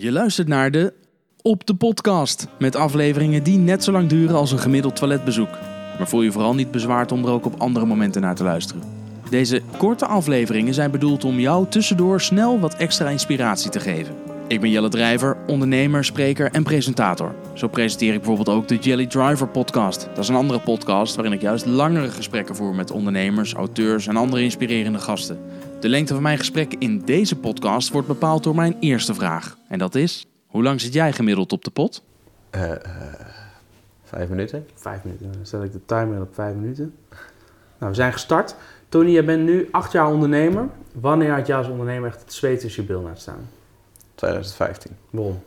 Je luistert naar de Op de Podcast. Met afleveringen die net zo lang duren als een gemiddeld toiletbezoek. Maar voel je vooral niet bezwaard om er ook op andere momenten naar te luisteren. Deze korte afleveringen zijn bedoeld om jou tussendoor snel wat extra inspiratie te geven. Ik ben Jelle Drijver, ondernemer, spreker en presentator. Zo presenteer ik bijvoorbeeld ook de Jelly Driver podcast. Dat is een andere podcast waarin ik juist langere gesprekken voer met ondernemers, auteurs en andere inspirerende gasten. De lengte van mijn gesprek in deze podcast wordt bepaald door mijn eerste vraag. En dat is, hoe lang zit jij gemiddeld op de pot? Uh, uh, vijf minuten. Vijf minuten. Dan zet ik de timer op vijf minuten. Nou, we zijn gestart. Tony, jij bent nu acht jaar ondernemer. Wanneer had jij als ondernemer echt het zweet tussen je bil laten staan? 2015. Waarom?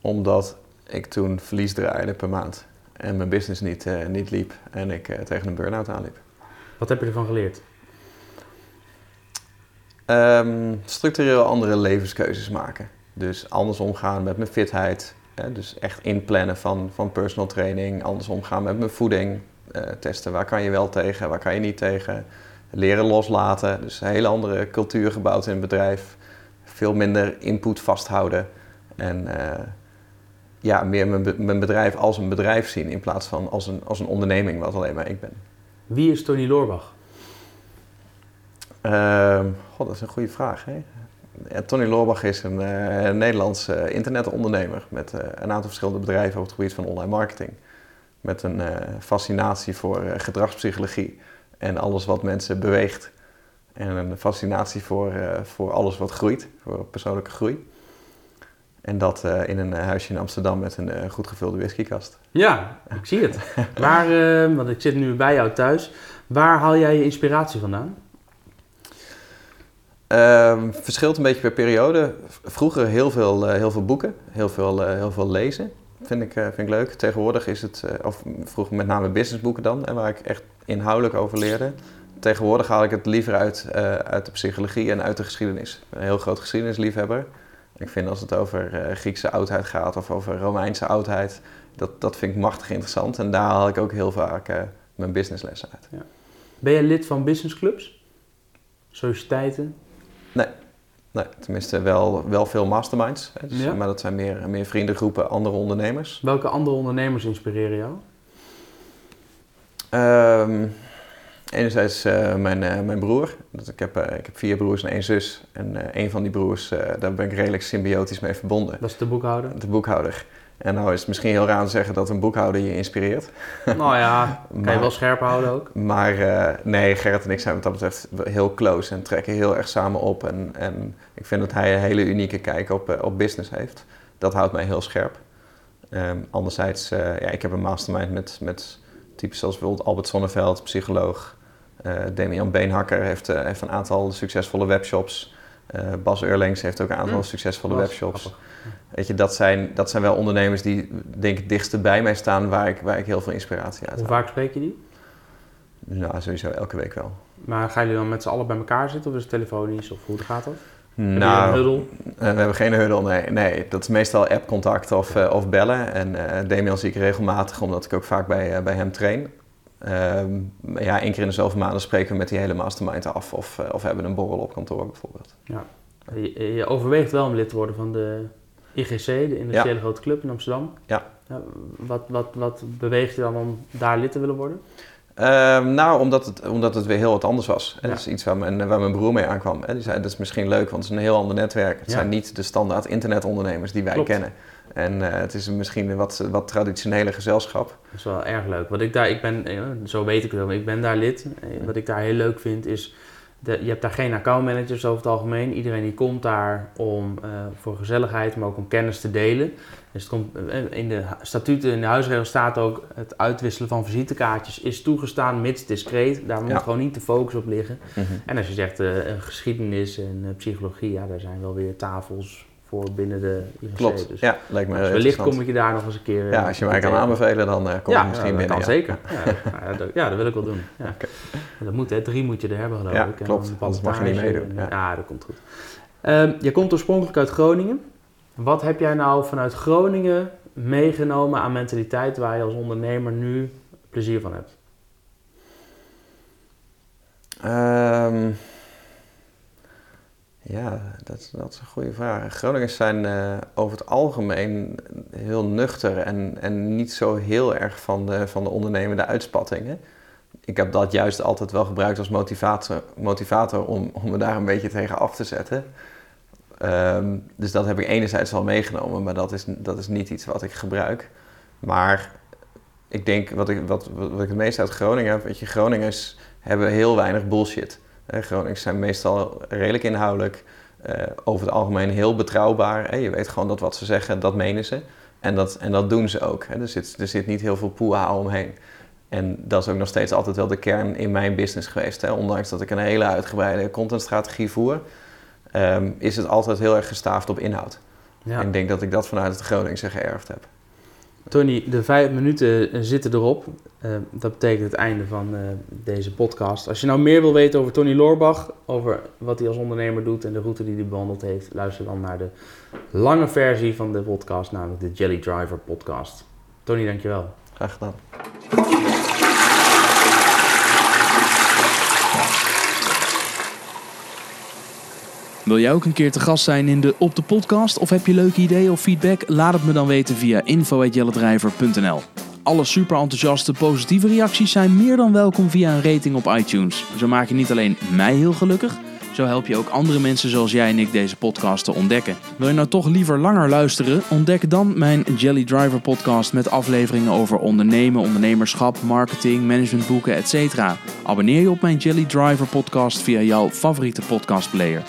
Omdat ik toen verlies draaide per maand. En mijn business niet, uh, niet liep. En ik tegen een burn-out aanliep. Wat heb je ervan geleerd? Um, structureel andere levenskeuzes maken. Dus anders omgaan met mijn fitheid. Hè, dus echt inplannen van, van personal training. Anders omgaan met mijn voeding. Uh, testen waar kan je wel tegen, waar kan je niet tegen. Leren loslaten. Dus een hele andere cultuur gebouwd in het bedrijf. Veel minder input vasthouden. En uh, ja, meer mijn, mijn bedrijf als een bedrijf zien in plaats van als een, als een onderneming wat alleen maar ik ben. Wie is Tony Loorbach? Uh, God, dat is een goede vraag. Hè? Ja, Tony Loorbach is een uh, Nederlandse uh, internetondernemer met uh, een aantal verschillende bedrijven op het gebied van online marketing. Met een fascinatie voor gedragspsychologie en alles wat mensen beweegt. En een fascinatie voor, voor alles wat groeit, voor persoonlijke groei. En dat in een huisje in Amsterdam met een goed gevulde whiskykast. Ja, ik zie het. Waar, want ik zit nu bij jou thuis. Waar haal jij je inspiratie vandaan? Um, verschilt een beetje per periode. Vroeger heel veel, heel veel boeken, heel veel, heel veel lezen. Vind ik, vind ik leuk. Tegenwoordig is het, of vroeger met name businessboeken dan, en waar ik echt inhoudelijk over leerde. Tegenwoordig haal ik het liever uit, uit de psychologie en uit de geschiedenis. Ik ben een heel groot geschiedenisliefhebber. Ik vind als het over Griekse oudheid gaat of over Romeinse oudheid, dat, dat vind ik machtig interessant. En daar haal ik ook heel vaak mijn businesslessen uit. Ja. Ben je lid van businessclubs? Sociëteiten? Nee. nee, tenminste wel, wel veel masterminds. Hè, dus, ja. Maar dat zijn meer, meer vriendengroepen, andere ondernemers. Welke andere ondernemers inspireren jou? Um, enerzijds uh, mijn, uh, mijn broer. Dus ik, heb, uh, ik heb vier broers en één zus. En een van die broers, daar ben ik redelijk symbiotisch mee verbonden. Dat is de boekhouder? De boekhouder. En nou is het misschien heel raar om te zeggen dat een boekhouder je inspireert. Nou ja, kan je wel scherp houden ook. Maar nee, Gerrit en ik zijn wat dat betreft heel close en trekken heel erg samen op. En, en ik vind dat hij een hele unieke kijk op, op business heeft. Dat houdt mij heel scherp. Um, anderzijds, ja, ik heb een mastermind met, met types zoals bijvoorbeeld Albert Sonneveld, psycholoog. Uh, Damian Beenhakker heeft, heeft een aantal succesvolle webshops. Bas Eurlings heeft ook een aantal mm. succesvolle Bas, webshops. Grappig. Weet je, dat zijn, dat zijn wel ondernemers die denk ik dichtste bij mij staan waar ik, waar ik heel veel inspiratie uit Hoe haal. vaak spreek je die? Nou, sowieso elke week wel. Maar gaan jullie dan met z'n allen bij elkaar zitten of is het telefonisch of hoe gaat dat? Nou, huddle? We hebben geen huddle, nee. nee. Dat is meestal app-contact of, uh, of bellen. En uh, Damian zie ik regelmatig, omdat ik ook vaak bij, bij hem train. Um, ja, één keer in de zoveel maanden spreken we met die hele mastermind af. Of, of hebben een borrel op kantoor bijvoorbeeld. Ja. Je, je overweegt wel om lid te worden van de IGC, de Industriële ja. Grote Club in Amsterdam. Ja. ja wat, wat, wat beweegt je dan om daar lid te willen worden? Um, nou, omdat het, omdat het weer heel wat anders was. Ja. Dat is iets waar mijn, waar mijn broer mee aankwam. Die zei, dat is misschien leuk, want het is een heel ander netwerk. Het ja. zijn niet de standaard internetondernemers die wij Klopt. kennen. En uh, het is misschien een wat, wat traditionele gezelschap. Dat is wel erg leuk. Wat ik daar, ik ben, zo weet ik het wel, ik ben daar lid. Wat ik daar heel leuk vind is, de, je hebt daar geen accountmanagers over het algemeen. Iedereen die komt daar om, uh, voor gezelligheid, maar ook om kennis te delen. Dus het komt, in de statuten, in de huisregels staat ook het uitwisselen van visitekaartjes is toegestaan, mits discreet. Daar moet Ja. gewoon niet de focus op liggen. Mhm. En als je zegt uh, geschiedenis en uh, psychologie, ja, daar zijn wel weer tafels voor binnen de IGC. Klopt, Dus, ja, lijkt me dus wellicht kom ik je daar nog eens een keer... eh, Ja, als je mij kan tegen. aanbevelen, dan uh, kom ja, ik misschien ja, binnen. kan zeker. Ja, dat, ja, dat wil ik wel doen. Ja. Dat moet, hè. Drie moet je er hebben, geloof Ja, ik. Klopt. Anders mag je niet meedoen, en- ja. ja, dat komt goed. Ehm, je komt oorspronkelijk uit Groningen. Wat heb jij nou vanuit Groningen meegenomen aan mentaliteit waar je als ondernemer nu plezier van hebt? Ehm, Ja, dat, dat is een goede vraag. Groningers zijn uh, over het algemeen heel nuchter en, en niet zo heel erg van de, van de ondernemende uitspattingen. Ik heb dat juist altijd wel gebruikt als motivator, motivator om, om me daar een beetje tegen af te zetten. Um, dus dat heb ik enerzijds al meegenomen, maar dat is, dat is niet iets wat ik gebruik. Maar ik denk, wat ik, wat, wat ik het meest uit Groningen heb, weet je, Groningers hebben heel weinig bullshit. Groningers zijn meestal redelijk inhoudelijk, uh, over het algemeen heel betrouwbaar. Je weet gewoon dat wat ze zeggen, dat menen ze. En dat, en dat doen ze ook. Er, zit, er zit niet heel veel poeha omheen. En dat is ook nog steeds altijd wel de kern in mijn business geweest. Hè? Ondanks dat ik een hele uitgebreide contentstrategie voer, um, is het altijd heel erg gestaafd op inhoud. Ja. En ik denk dat ik dat vanuit het Groningse geërfd heb. Tony, de vijf minuten zitten erop. Uh, dat betekent het einde van uh, deze podcast. Als je nou meer wil weten over Tony Loorbach, over wat hij als ondernemer doet en de route die hij bewandeld heeft, luister dan naar de lange versie van de podcast, namelijk de Jelly Driver podcast. Tony, dankjewel. Graag gedaan. Wil jij ook een keer te gast zijn in de Op de Podcast? Of heb je leuke ideeën of feedback? Laat het me dan weten via info.jelledrijver.nl Alle super enthousiaste positieve reacties zijn meer dan welkom via een rating op iTunes. Zo maak je niet alleen mij heel gelukkig, zo help je ook andere mensen zoals jij en ik deze podcast te ontdekken. Wil je nou toch liever langer luisteren? Ontdek dan mijn Jelly Driver podcast met afleveringen over ondernemen, ondernemerschap, marketing, managementboeken, etc. Abonneer je op mijn Jelly Driver podcast via jouw favoriete podcastplayer.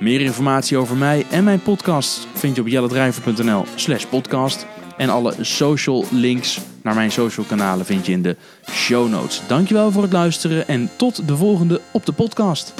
Meer informatie over mij en mijn podcast vind je op jellendrijver.nl slash podcast. En alle social links naar mijn social kanalen vind je in de show notes. Dankjewel voor het luisteren en tot de volgende op de podcast.